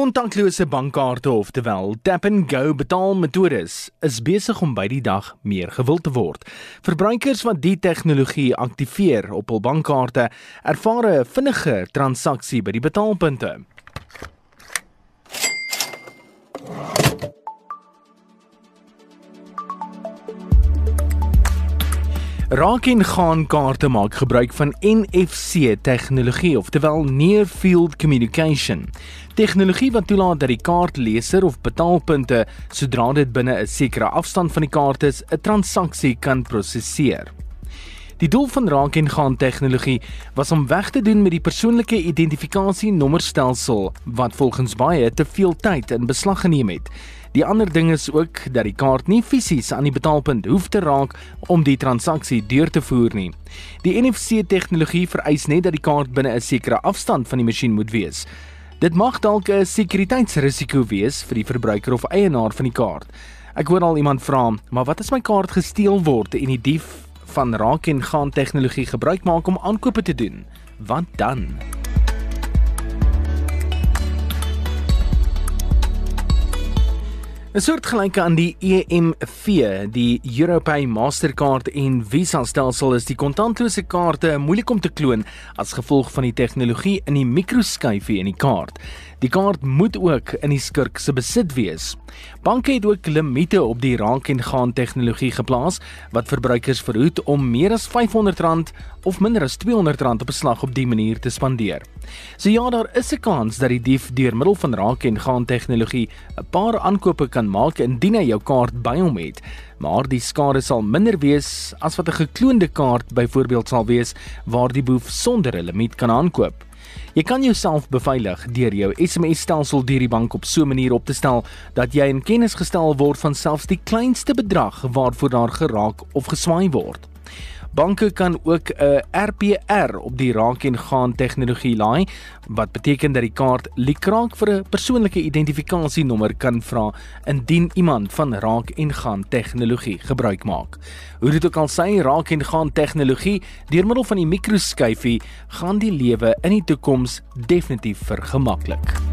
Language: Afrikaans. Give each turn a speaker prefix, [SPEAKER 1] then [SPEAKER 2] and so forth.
[SPEAKER 1] Kontaklose bankkaarte oftewel tap and go betaalmetodes is besig om by die dag meer gewild te word. Verbruikers wat die tegnologie aktiveer op hul bankkaarte, ervaar 'n vinniger transaksie by die betaalpunte. Raak en gaan kaarte maak gebruik van NFC tegnologie, oftewel Near Field Communication. Tegnologie wat toelaat dat die kaartleser of betaalpunte sodra dit binne 'n sekere afstand van die kaart is, 'n transaksie kan prosesseer. Die doel van raak en gaan tegnologie was om weg te doen met die persoonlike identifikasie nommerstelsel wat volgens baie te veel tyd in beslag geneem het. Die ander ding is ook dat die kaart nie fisies aan die betaalpunt hoef te raak om die transaksie deur te voer nie. Die NFC tegnologie vereis net dat die kaart binne 'n sekere afstand van die masjien moet wees. Dit mag dalk 'n sekuriteitsrisiko wees vir die verbruiker of eienaar van die kaart. Ek hoor al iemand vra, "Maar wat as my kaart gesteel word en die dief van raak en gaan tegnologie gebruik maak om aankope te doen? Wat dan?" 'n soort gelyke aan die EMV, die Europay Mastercard en Visa stelsel is die kontantlose kaarte moeilik om te kloon as gevolg van die tegnologie in die mikroskyfie in die kaart. Die kaart moet ook in die skurk se besit wees. Banke het ook limite op die raak en gaan tegnologie geplaas wat verbruikers verhoed om meer as R500 of minder as R200 op 'n slag op die manier te spandeer. So ja, daar is 'n kans dat die dief deur middel van raak en gaan tegnologie 'n paar aankope kan maak indien hy jou kaart by hom het, maar die skade sal minder wees as wat 'n gekloonde kaart byvoorbeeld sal wees waar die boef sonder 'n limiet kan aankoop. Jy kan jouself beveilig deur jou SMS-stelsel deur die bank op so 'n manier op te stel dat jy in kennis gestel word van selfs die kleinste bedrag waarvoor daar geraak of geswaai word. Banke kan ook 'n RPR op die raak en gaan tegnologie laai wat beteken dat die kaart liekraak vir 'n persoonlike identifikasienommer kan vra indien iemand van raak en gaan tegnologie gebruik maak. Hoe dit ook al sê, raak en gaan tegnologie deur middel van die mikroskyfie gaan die lewe in die toekoms definitief vergemaklik.